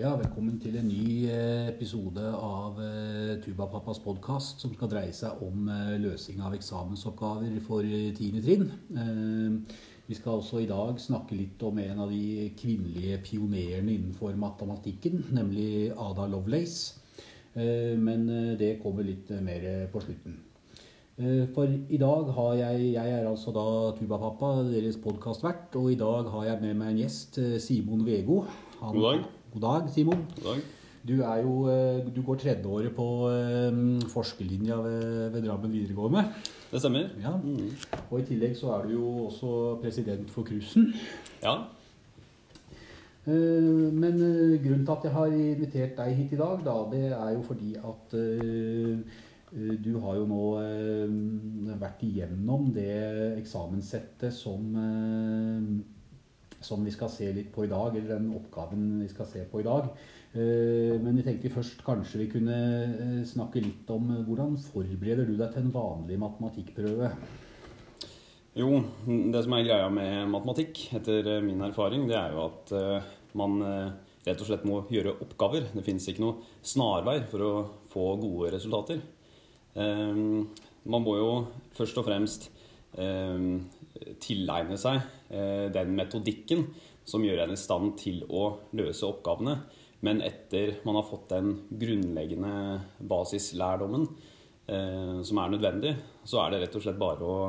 Ja, velkommen til en ny eh, episode av eh, Tubapappas podkast som skal dreie seg om løsning av eksamensoppgaver for tiende trinn. Vi skal også i dag snakke litt om en av de kvinnelige pionerene innenfor matematikken, nemlig Ada Lovelace. Men det kommer litt mer på slutten. For i dag har jeg Jeg er altså da Tubapappa, deres podkastvert, og i dag har jeg med meg en gjest, Simon Vego. God dag. God dag, Simon. God dag. Du, jo, eh, du går tredjeåret på um, forskerlinja ved, ved, Drammen videregående. Det stemmer. Ja. Mm. Og i tillegg så er du jo også president for Cruisen. Ja. Uh, men grunnen til at jeg har invitert deg hit i dag, da, det er jo fordi at du har jo nå vært igjennom det eksamenssettet som som vi skal se litt på i dag, eller den oppgaven vi skal se på i dag. Eh, men vi tenkte først kanskje vi kunne eh, snakke litt om eh, hvordan forbereder du deg til en vanlig matematikkprøve? Jo, det som er greia med matematikk, etter min erfaring, det er jo at man rett og slett må gjøre oppgaver. Det fins ikke noe snarvei for å få gode resultater. Man må jo først og fremst tilegne seg eh, den metodikken som gjør en i stand til å løse oppgavene. Men etter man har fått den grunnleggende basislærdommen eh, som er nødvendig, så er det rett og slett bare å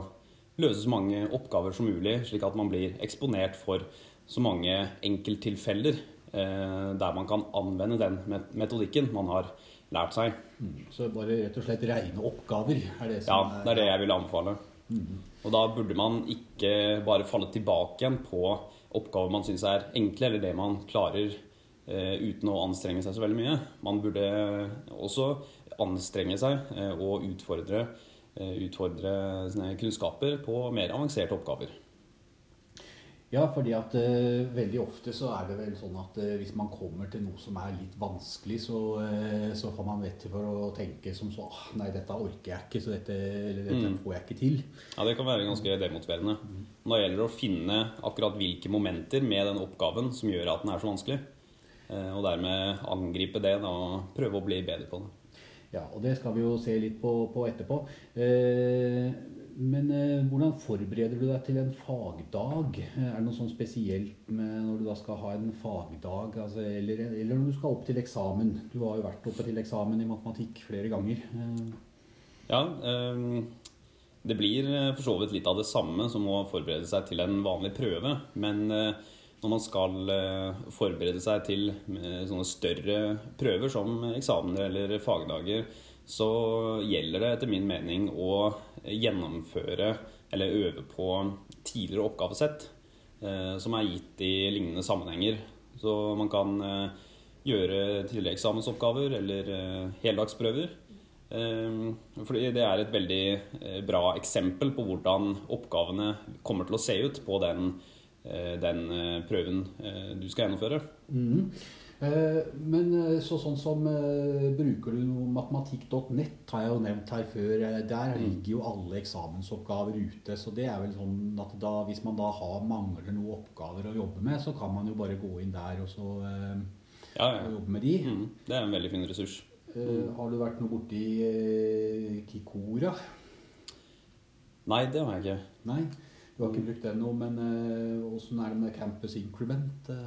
løse så mange oppgaver som mulig, slik at man blir eksponert for så mange enkelttilfeller eh, der man kan anvende den metodikken man har lært seg. Mm. Så bare rett og slett rene oppgaver er det som Ja, det er det jeg vil anbefale. Og da burde man ikke bare falle tilbake igjen på oppgaver man syns er enkle, eller det man klarer eh, uten å anstrenge seg så veldig mye. Man burde også anstrenge seg eh, og utfordre, eh, utfordre kunnskaper på mer avanserte oppgaver. Ja, fordi at uh, veldig ofte så er det vel sånn at uh, hvis man kommer til noe som er litt vanskelig, så, uh, så får man vett for å tenke som så ah, Nei, dette orker jeg ikke, så dette, eller dette mm. får jeg ikke til. Ja, det kan være ganske demotiverende. Mm. Da gjelder det å finne akkurat hvilke momenter med den oppgaven som gjør at den er så vanskelig. og dermed angripe det da, og prøve å bli bedre på det. Ja, og det skal vi jo se litt på, på etterpå. Eh, men eh, hvordan forbereder du deg til en fagdag? Er det noe sånn spesielt med når du da skal ha en fagdag, altså, eller, eller, når du skal opp til eksamen? Du har jo vært oppe til eksamen i matematikk flere ganger. Eh. Ja, eh, det blir eh, for så vidt litt av det samme som å forberede seg til en vanlig prøve. Men eh, når man skal eh, forberede seg til sånne større prøver som eksamener eller fagdager, så gjelder det etter min mening å gjennomføre eller øve på tidligere oppgavesett eh, som er gitt i lignende sammenhenger. Så man kan eh, gjøre tidligere eksamensoppgaver eller eh, heldagsprøver. Fordi det er et veldig bra eksempel på hvordan oppgavene kommer til å se ut på den, den prøven du skal gjennomføre. Mm. Eh, men eh, så sånn som eh, Bruker du matematikk.nett, har jeg jo nevnt her før. Der mm. ligger jo alle eksamensoppgaver ute. Så det er vel sånn at da, hvis man da har, mangler noen oppgaver å jobbe med, så kan man jo bare gå inn der og så ja, ja. jobbe med de. Mm. Det er en veldig fin ressurs. Mm. Har du vært noe borti Kikora? Nei, det har jeg ikke. Nei? Du har ikke brukt den nå, men åssen uh, er det med Campus Increment? Det...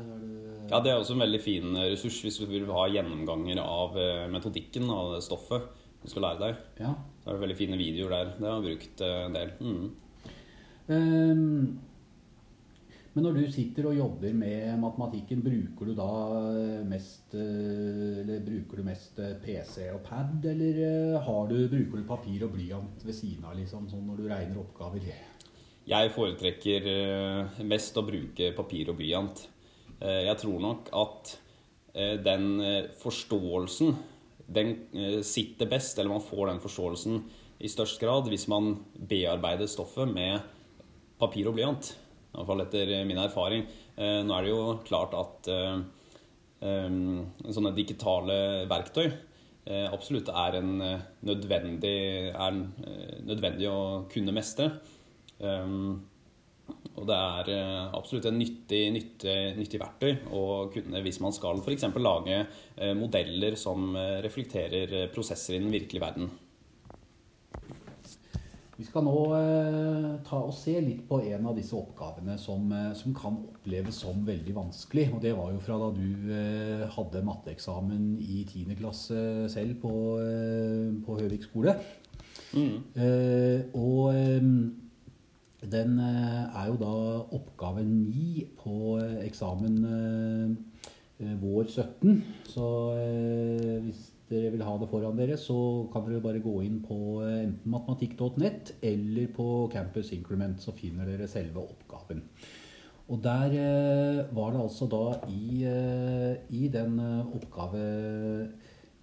Ja, Det er også en veldig fin ressurs hvis du vil ha gjennomganger av metodikken av stoffet du skal lære deg. Ja. Så er det veldig fine videoer der. Det har jeg brukt en del. Mm. Um, men når du sitter og jobber med matematikken, bruker du da mest, eller bruker du mest PC og pad, eller du, bruker du papir og blyant ved siden av liksom, sånn når du regner oppgaver? Jeg foretrekker eh, mest å bruke papir og blyant. Eh, jeg tror nok at eh, den forståelsen den sitter best, eller man får den forståelsen i størst grad hvis man bearbeider stoffet med papir og blyant. I hvert fall etter min erfaring. Nå er det jo klart at sånne digitale verktøy absolutt er, en nødvendig, er nødvendig å kunne mestre. Um, Og det er eh, absolutt en nyttig, nyttig, nyttig verktøy å kunne hvis man skal f.eks. lage eh, modeller som eh, reflekterer prosesser i den virkelige verden. Vi skal nå eh, ta og se litt på en av disse oppgavene som, som, kan oppleves som veldig vanskelig. Og det var jo fra da du eh, hadde matteeksamen i 10. klasse selv på, eh, på Høvik skole. Mm. Og eh, den er jo da oppgave 9 på eksamen vår 17. Så hvis dere vil ha det foran dere, så kan dere bare gå inn på eh, enten matematikk.nett eller på Campus Increment, så finner dere selve oppgaven. Og der eh, var det altså da i, eh, i den oppgave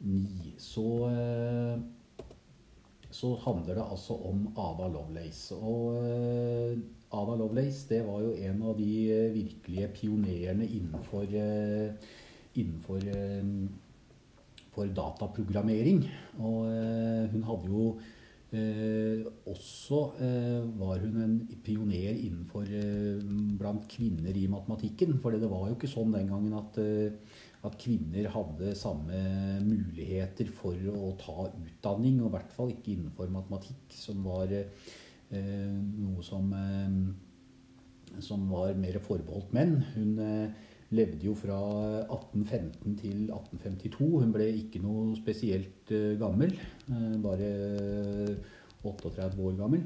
9 så, så handler det altså om Ada Lovelace. Og Ada Lovelace det var jo en av de virkelige pionerene innenfor, innenfor for dataprogrammering. Og eh, hun hadde jo eh, også eh, var hun en pioner innenfor blant kvinner i matematikken. For det var jo ikke sånn den gangen at, at kvinner hadde samme muligheter for å ta utdanning, og i hvert fall ikke innenfor matematikk, som var noe som, som var mer forbeholdt menn. Hun levde jo fra 1815 til 1852. Hun ble ikke noe spesielt gammel. Bare 38 år gammel.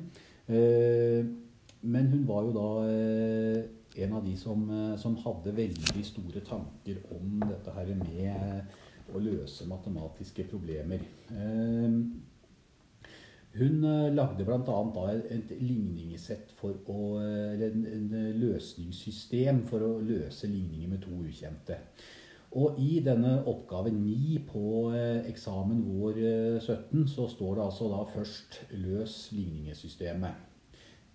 Men hun var jo da en av de som, som, hadde veldig store tanker om dette her med å løse matematiske problemer. Hun eh, lagde bl.a. et ligningssett for å Eller en, løsningssystem for å løse ligninger med to ukjente. Og i denne oppgave 9 på eh, eksamen vår 17 eh, så står det altså da først 'løs ligningesystemet'.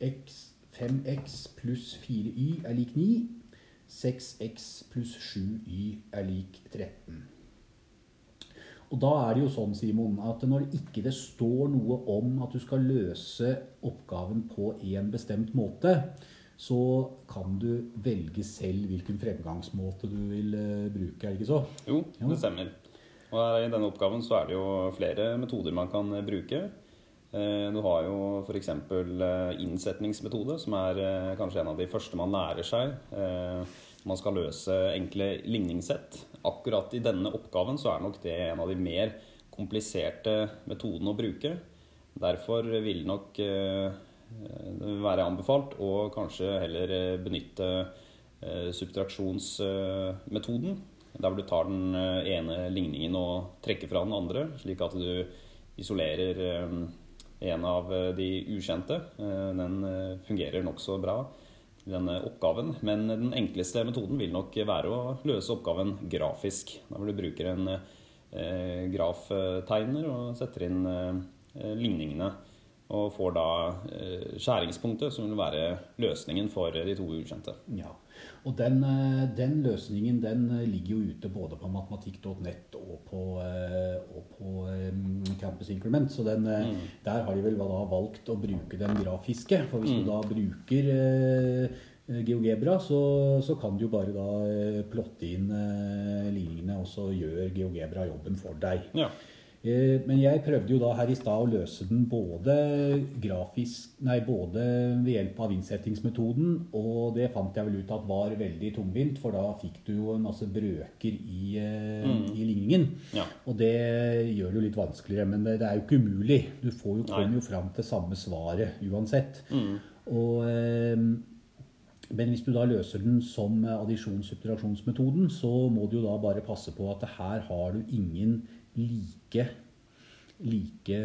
X, 5x pluss 4y er lik 9. 6x pluss 7y er lik 13. Og da er det jo sånn, Simon, at når ikke det står noe om at du skal løse oppgaven på en bestemt måte, så kan du velge selv hvilken fremgangsmåte du vil uh, bruke, er det ikke så? Jo, det stemmer. Og I denne oppgaven så er det jo flere metoder man kan uh, bruke. Uh, du har jo f.eks. innsetningsmetode, som er kanskje en av de første man lærer seg. Man skal løse enkle ligningssett akkurat i denne oppgaven så er nok det en av de mer kompliserte metodene å bruke. Derfor vil nok eh, det være anbefalt å kanskje heller eh, benytte eh, subtraksjonsmetoden. Der hvor du tar den ene ligningen og trekker fra den andre, slik at du isolerer en av de ukjente. Den fungerer nokså bra denne oppgaven. Men den enkleste metoden vil nok være å løse oppgaven grafisk. Da hvor du bruker en eh, graftegner og setter inn eh, ligningene. Og får da eh, skjæringspunktet, som vil være løsningen for de to ukjente. Ja, og den, eh, den, løsningen den ligger jo ute både på matematikk.nett og på, eh, og på Campus Increment. Så den, mm. der har de vel da valgt å bruke den grafiske. For hvis mm. du da bruker GeoGebra, så, så, kan du jo bare da plotte inn linjene, og så gjør GeoGebra jobben for deg. Ja. Eh, men jeg prøvde jo da her i stad å løse den både grafisk Nei, både ved hjelp av innsettingsmetoden, og det fant jeg vel ut at var veldig tungvint, for da fikk du jo en masse brøker i, eh, mm. i ligningen. Ja. Og det gjør det jo litt vanskeligere, men det, det er jo ikke umulig. Du får jo, kommer jo fram til samme svaret uansett. Mm. Og eh, men hvis du da løser den som addisjons-subtraksjonsmetoden, så må du jo da bare passe på at her har du ingen like, like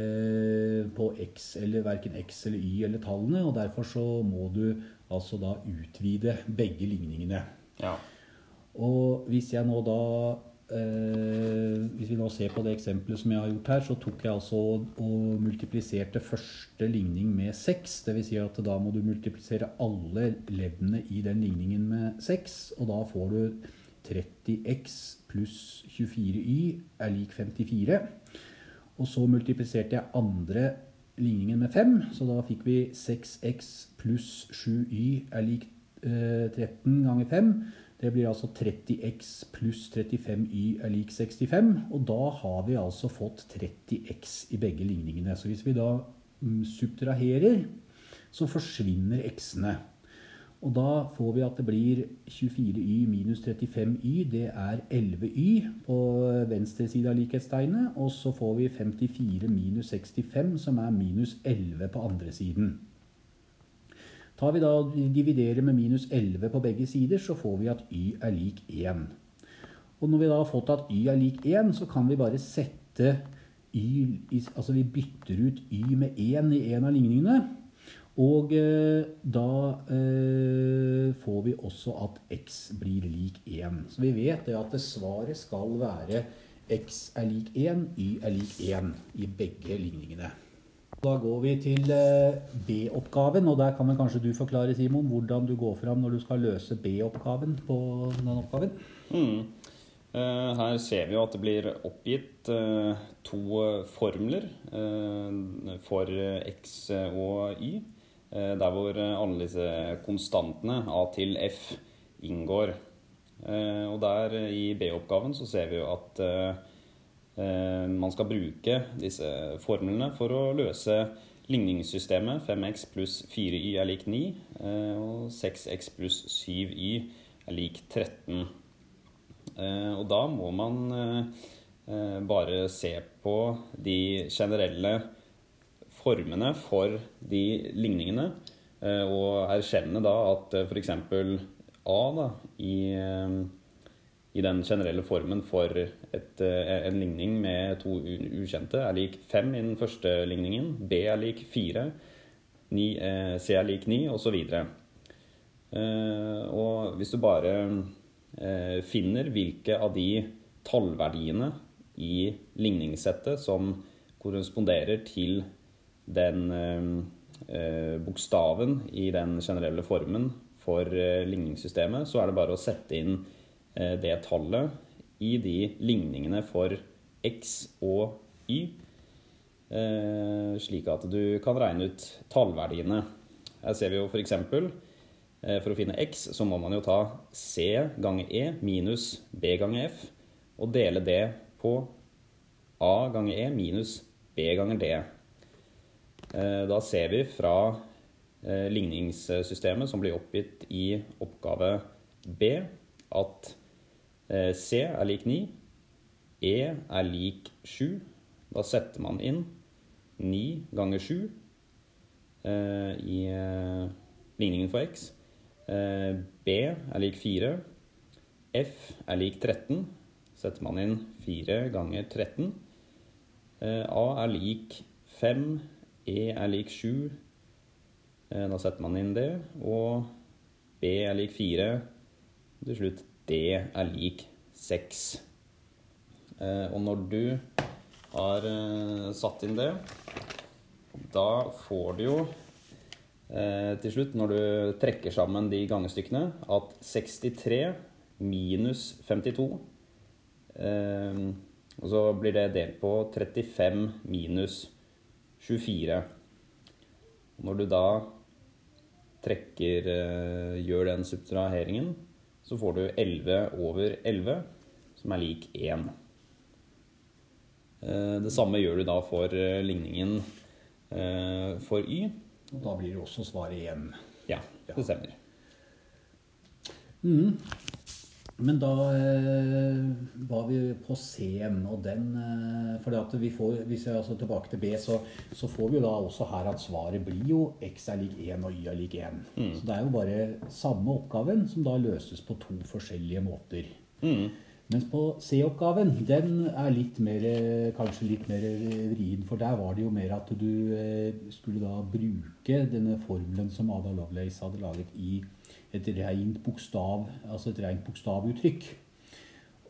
på X eller verken X eller Y eller tallene. Og derfor så må du altså da utvide begge ligningene. Ja. Og hvis jeg nå da eh, Hvis vi nå ser på det eksempelet som jeg har gjort her, så tok jeg altså og multipliserte første ligning med 6. Dvs. Si at da må du multiplisere alle leddene i den ligningen med 6. Og da får du 30x pluss 24y er lik 54. Og så multipliserte jeg andre ligningen med 5, så da fikk vi 6x pluss 7y er lik eh, 13 ganger 5. Det blir altså 30x pluss 35y er lik 65. Og da har vi altså fått 30x i begge ligningene. Så hvis vi da mm, subtraherer, så forsvinner x-ene. Og da får vi at det blir 24y minus 35y. Det er 11y på venstre side av likhetstegnet. Og så får vi 54 minus 65, som er minus 11 på andre siden. Tar vi da og dividerer med minus 11 på begge sider, så får vi at y er lik 1. Og når vi da har fått at y er lik 1, så kan vi bare sette y Altså vi bytter ut y med 1 i en av ligningene. Og eh, da eh, får vi også at x blir lik 1. Så vi vet det at svaret skal være x er lik 1, y er lik 1 i begge ligningene. Da går vi til eh, B-oppgaven, og der kan vel kanskje du forklare, Simon, hvordan du går fram når du skal løse B-oppgaven på den oppgaven? Mm. Her ser vi jo at det blir oppgitt to formler for x og y. Eh, der hvor eh, alle disse konstantene A til F inngår. Eh, og der i B-oppgaven så ser vi jo at man skal bruke disse formlene for å løse ligningssystemet 5x pluss 4y er lik 9, og 6x pluss 7y er lik 13. Og da må man bare se på de generelle formene for de ligningene. Eh, og erkjenne da at eh, f.eks. A da, i, eh, i, den generelle formen for et, en ligning med to ukjente er lik 5 i den første ligningen. B er lik 4. 9, C er lik 9, osv. Og hvis du bare finner hvilke av de tallverdiene i ligningssettet som korresponderer til den eh, eh, bokstaven i den generelle formen for eh, ligningssystemet, så er det bare å sette inn det tallet i de ligningene for x og y, slik at du kan regne ut tallverdiene. Her ser vi jo f.eks. For, for å finne x, så må man jo ta c ganger e minus b ganger f, og dele det på a ganger e minus b ganger d. Eh, da ser vi fra eh, ligningssystemet som blir oppgitt i oppgave B, at eh, C er lik 9, E er lik 7. Da setter man inn 9 ganger 7 i ligningen for x. B er lik 4. F er lik 13. Setter man inn 4 ganger 13. A er lik 5 E er lik 7. Eh, da setter man inn det. Og B er lik 4. Og til slutt D er lik 6. Eh, og når du har eh, satt inn det, da får du jo til slutt, når du trekker sammen de gangestykkene, at 63 minus 52 Og så blir det delt på 35 minus 52. 24. Når du da trekker eh, gjør den subtraheringen, så får du 11 over 11, som er lik 1. Eh, det samme gjør du da for eh, ligningen for y. Og da blir det også svaret 1. Ja, det stemmer. Mm. Men da eh, var vi på C-en, og den eh, For vi får, hvis jeg altså tilbake til B, så, så, får vi jo da også her at svaret blir jo x er lik 1 og y er lik 1. Mm. Så det er jo bare samme oppgaven som da løses på to forskjellige måter. Mm. Mens på C-oppgaven, den er litt mer, kanskje litt mer vrien, for der var det jo mer at du eh, skulle da bruke denne formelen som Ada Lovelace hadde laget i et rent bokstav, altså et rent bokstavuttrykk.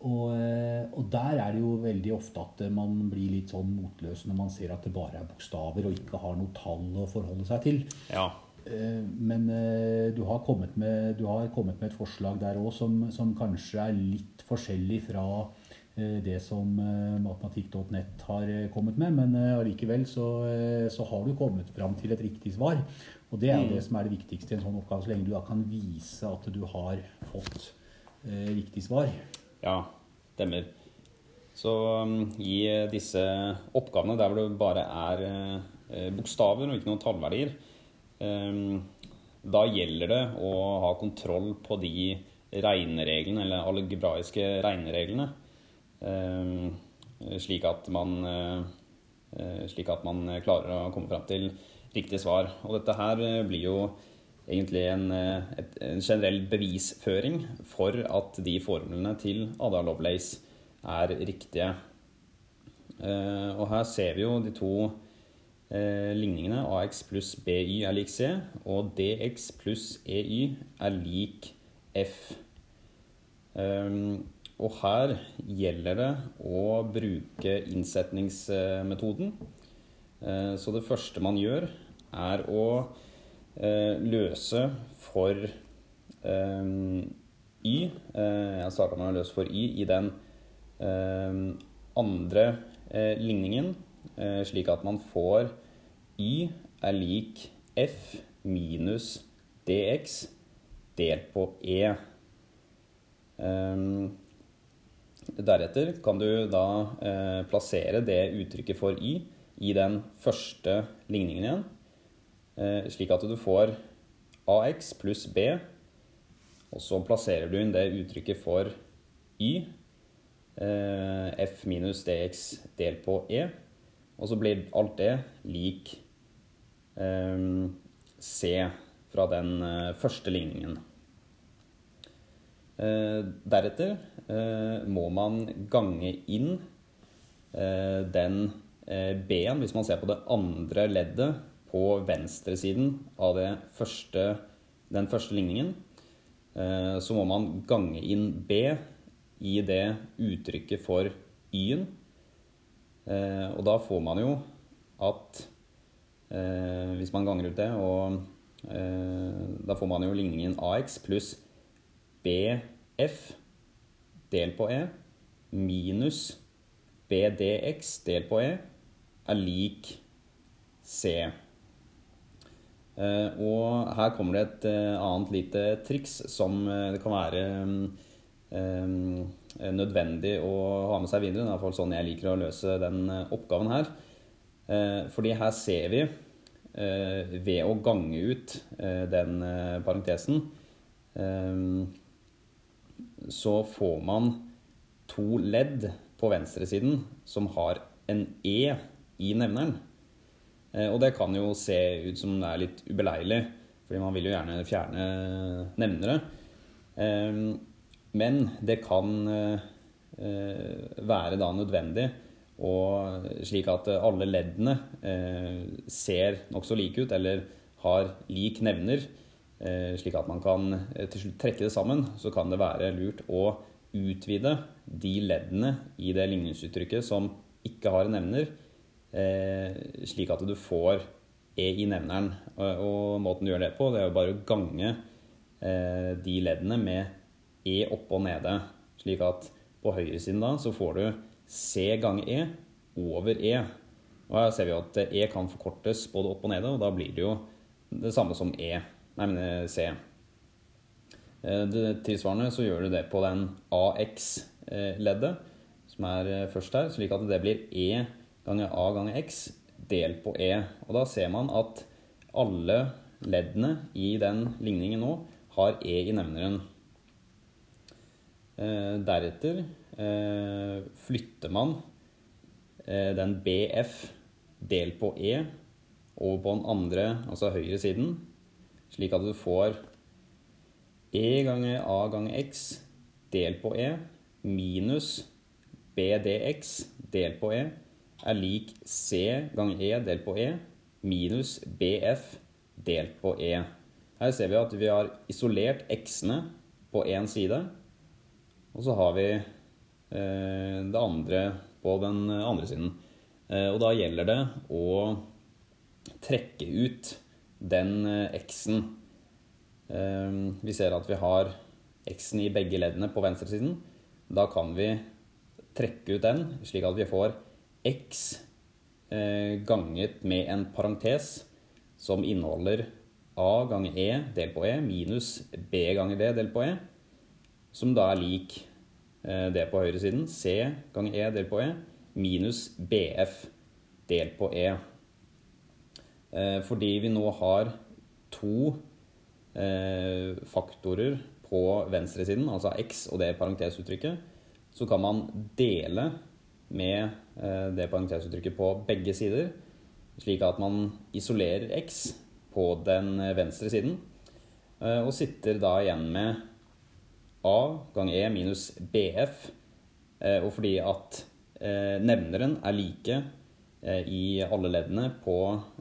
Og, eh, og, der er det jo veldig ofte at man blir litt sånn motløs når man ser at det bare er bokstaver og ikke har noe tall å forholde seg til. Ja. Eh, men eh, du har kommet med, har kommet med et forslag der òg som, som, kanskje er litt forskjellig fra det som matematikk.nett har kommet med, men allikevel så, så, har du kommet fram til et riktig svar. Og det er jo det mm. som er det viktigste i en sånn oppgave, så lenge du da kan vise at du har fått riktig svar. Ja, stemmer. Så um, i disse oppgavene der hvor det bare er bokstaver og ikke noen tallverdier, um, da gjelder det å ha kontroll på de regnereglene, eller algebraiske regnereglene, um, slik at man uh, slik at man klarer å komme fram til riktig svar. Og dette her blir jo egentlig en, et, en generell bevisføring for at de formlene til Ada Lovelace er riktige. Uh, og her ser vi jo de to uh, ligningene AX pluss BY er lik C, og DX pluss EY er lik F. Um, og her gjelder det å bruke innsetningsmetoden. Uh, så det første man gjør, er å uh, løse for i Y. Uh, jeg starta med å løse for Y i den andre ligningen Eh, slik at man får y er lik f minus dx delt på e. Deretter kan du da eh, plassere det uttrykket for y i den første ligningen igjen, eh, slik at du får ax pluss b, og så plasserer du inn det uttrykket for y, f minus dx delt på e, og så blir alt det lik eh, C fra den eh, første ligningen. Eh, deretter eh, må man gange inn eh, den eh, B-en, hvis man ser på det andre leddet på venstresiden av første, den første ligningen. så må man gange inn B i det uttrykket for Y-en Eh, og da får man jo at eh, Hvis man ganger ut det, og eh, da får man jo ligningen AX pluss BF delt på E minus BDX delt på E er lik C. Og her kommer det et annet lite triks som det kan være Eh, nødvendig å ha med seg videre. Det er iallfall sånn jeg liker å løse den eh, oppgaven her. Eh, fordi her ser vi ved å gange ut den parentesen så får man to ledd på venstresiden som har en E i nevneren. Og det kan jo se ut som det er litt ubeleilig, fordi man vil jo gjerne fjerne nevnere. Men det kan eh, være da nødvendig og slik at alle leddene eh, ser nokså like ut, eller har lik nevner, eh, slik at man kan til slutt trekke det sammen, så kan det være lurt å utvide de leddene i det ligningsuttrykket som ikke har en nevner, slik at du får E i nevneren. Og måten du gjør det på, det er jo bare å gange de leddene med E oppe og nede. Slik at på høyresiden da så får du C ganger E over E. Og her ser vi at E kan forkortes både opp og nede, og da blir det jo det samme som E. Nei, men eh, C. Eh, det tilsvarende så gjør du det på den AX-leddet, som er eh, først her, slik at det blir E ganger A ganger X delt på E. Og da ser man at alle leddene i den ligningen nå har E i nevneren. Eh, deretter eh, flytter man eh, den BF delt på E over på den andre, altså høyre siden, slik at du får E ganger A ganger X delt på E minus BDX delt på E er lik C ganger E delt på E minus BF delt på E. Her ser vi at vi har isolert X-ene på én side og så har vi eh, det andre på den andre siden. Eh, og da gjelder det å trekke ut den eh, X-en. Vi ser at vi har X-en i begge leddene på venstresiden. Da kan vi trekke ut den, slik at vi får x eh, ganget med en parentes som inneholder a ganger e delt på e minus b ganger d delt på e, som da er lik eh, det på høyresiden, c ganger e delt på e, minus bf delt på e. Eh, fordi vi nå har to faktorer på venstresiden, altså x og det parentesuttrykket, så kan man dele med eh, det parentesuttrykket på begge sider, slik at man isolerer x på den venstre siden, og sitter da igjen med a gang e minus bf, og fordi at nevneren er like i alle leddene på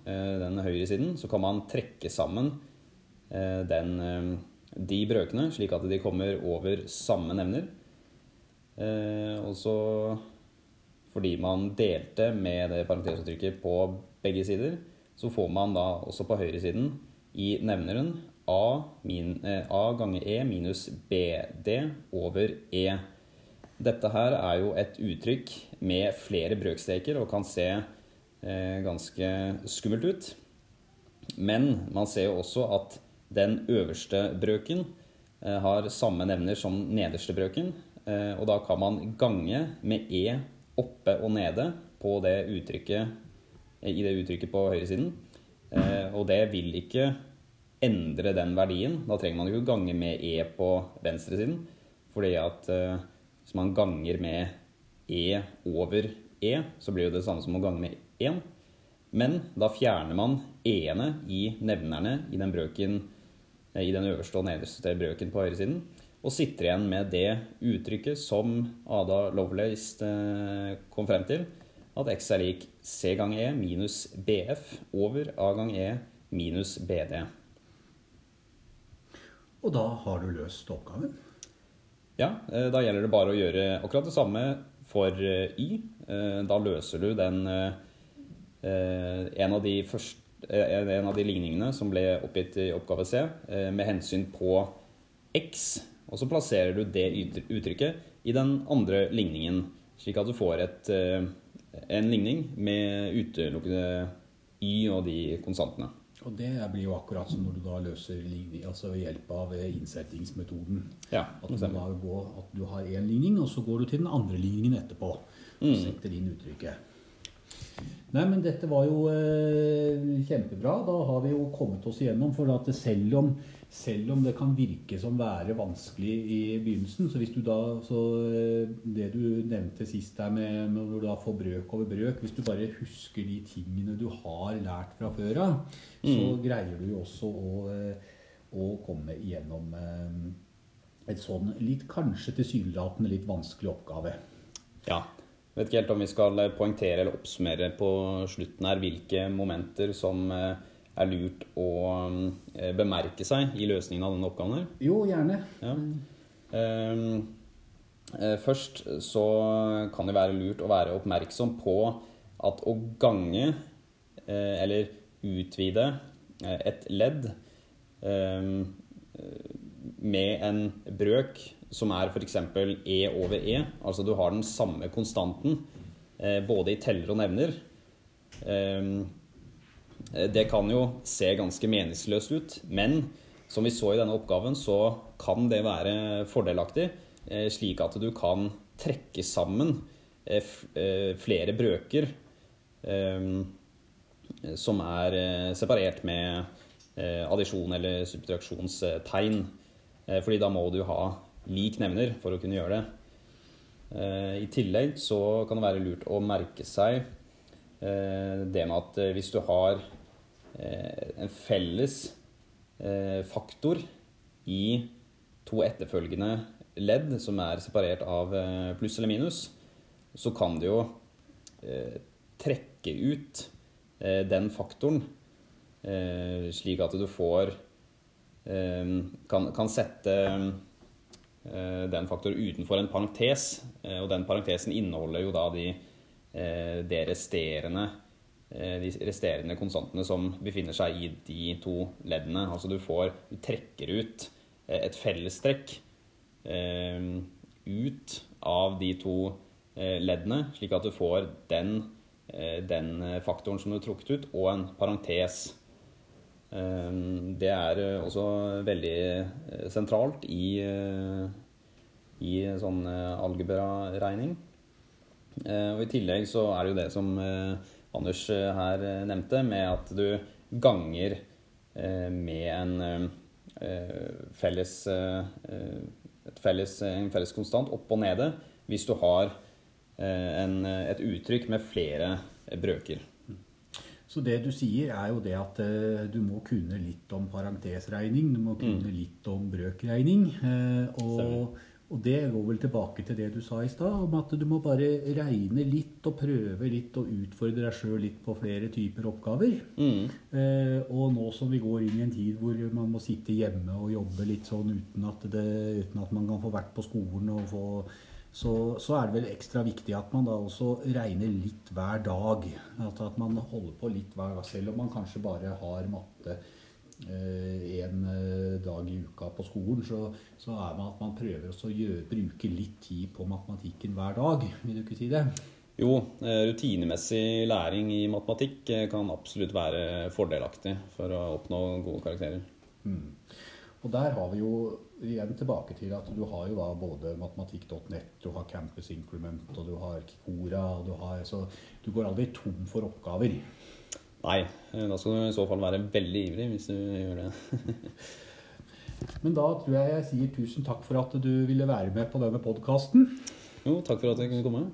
den høyre siden, så kan man trekke sammen den de brøkene, slik at de kommer over samme nevner. Eh, og så fordi man delte med det parentesuttrykket på begge sider, så får man da også på høyresiden i nevneren A, min, eh, A ganger E minus BD over E. Dette her er jo et uttrykk med flere brøkstreker og kan se eh, ganske skummelt ut. Men man ser jo også at den øverste brøken eh, har samme nevner som nederste brøken, eh, og da kan man gange med e oppe og nede på det uttrykket, eh, i det uttrykket på høyresiden. Og det vil ikke endre den verdien. Da trenger man ikke gange med e på venstresiden, fordi at hvis man ganger med e over e, så blir det det samme som å gange med 1. Men da fjerner man e-ene i nevnerne i den brøken i den øverste og nederste brøken på høyresiden. Og sitter igjen med det uttrykket som Ada Lovelace eh, kom frem til, at x er lik c gang e minus bf over a gang e minus bd. Og da har du løst oppgaven? Ja, eh, da gjelder det bare å gjøre akkurat det samme for eh, y. Da løser du den en av de første en av de ligningene som ble oppgitt i oppgave C, med hensyn på x. Og så plasserer du det uttrykket i den andre ligningen, slik at du får et, eh, en ligning med utelukkende y og de konstantene. Og det blir jo akkurat som når du da løser altså ved hjelp av innsettingsmetoden. Ja, at, du går, at du har én ligning, og så går du til den andre ligningen etterpå. Og mm. setter inn uttrykket. Nei, men dette var jo eh, kjempebra. Da har vi jo kommet oss igjennom. For at selv om, selv om det kan virke som være vanskelig i begynnelsen, så hvis du da så eh, Det du nevnte sist der med, med når du da får brøk over brøk Hvis du bare husker de tingene du har lært fra før av, mm. så greier du jo også å, eh, å komme igjennom eh, et sånn litt kanskje tilsynelatende litt vanskelig oppgave. Ja. Vet ikke helt om vi skal poengtere eller oppsummere på slutten her hvilke momenter som eh, er lurt å eh, bemerke seg i løsningen av denne oppgaven her. Jo, gjerne. Ja. Ehm, eh, først så kan det være lurt å være oppmerksom på at å gange eller utvide et ledd ehm, med en brøk som er f.eks. E over E. Altså du har den samme konstanten eh, både i teller og nevner. Ehm, eh, det kan jo se ganske meningsløst ut, men som vi så i denne oppgaven, så kan det være fordelaktig, eh, slik at du kan trekke sammen flere brøker ehm, som er separert med addisjon eller subtraksjonstegn. Fordi da må du ha lik nevner for å kunne gjøre det. Eh, I tillegg så kan det være lurt å merke seg eh, det med at eh, hvis du har en felles faktor i to etterfølgende ledd som er separert av pluss eller minus, så kan du jo trekke ut den faktoren slik at du får kan, kan sette Eh, den faktor utenfor en parentes. Eh, og den parentesen inneholder jo da de, eh, de resterende de resterende konstantene som befinner seg i de to leddene. Altså du får Du trekker ut et fellestrekk ut av de to leddene, slik at du får den, den faktoren som du har trukket ut, og en parentes. Det er også veldig sentralt i, i sånn algebraregning. Og I tillegg så er det jo det som Anders her nevnte, med at du ganger med en felles, felles, en felles konstant opp og nede hvis du har en, et uttrykk med flere brøker. Så det du sier, er jo det at uh, du må kunne litt om parentesregning. Du må kunne mm. litt om brøkregning. Uh, og, og, det går vel tilbake til det du sa i stad, om at du må bare regne litt og prøve litt og utfordre deg sjøl litt på flere typer oppgaver. Mm. Uh, og nå som vi går inn i en tid hvor man må sitte hjemme og jobbe litt sånn uten at, det, uten at man kan få vært på skolen og få så, så, er det vel ekstra viktig at man da også regner litt hver dag. At, at man holder på litt hver dag, selv om man kanskje bare har matte én eh, eh, dag i uka på skolen, så, så er man at man prøver å gjøre, bruke litt tid på matematikken hver dag. Vil du ikke si det? Jo, eh, rutinemessig læring i matematikk kan absolutt være fordelaktig for å oppnå gode karakterer. Mm. Og der har vi jo igjen tilbake til at du har jo da både matematikk.nett, du har Campus Increment, og du har Kikora, og du har Så du går aldri tom for oppgaver. Nei, da skal du i så fall være veldig ivrig hvis du gjør det. Men da tror jeg jeg sier tusen takk for at du ville være med på denne podkasten. Jo, takk for at jeg kunne komme.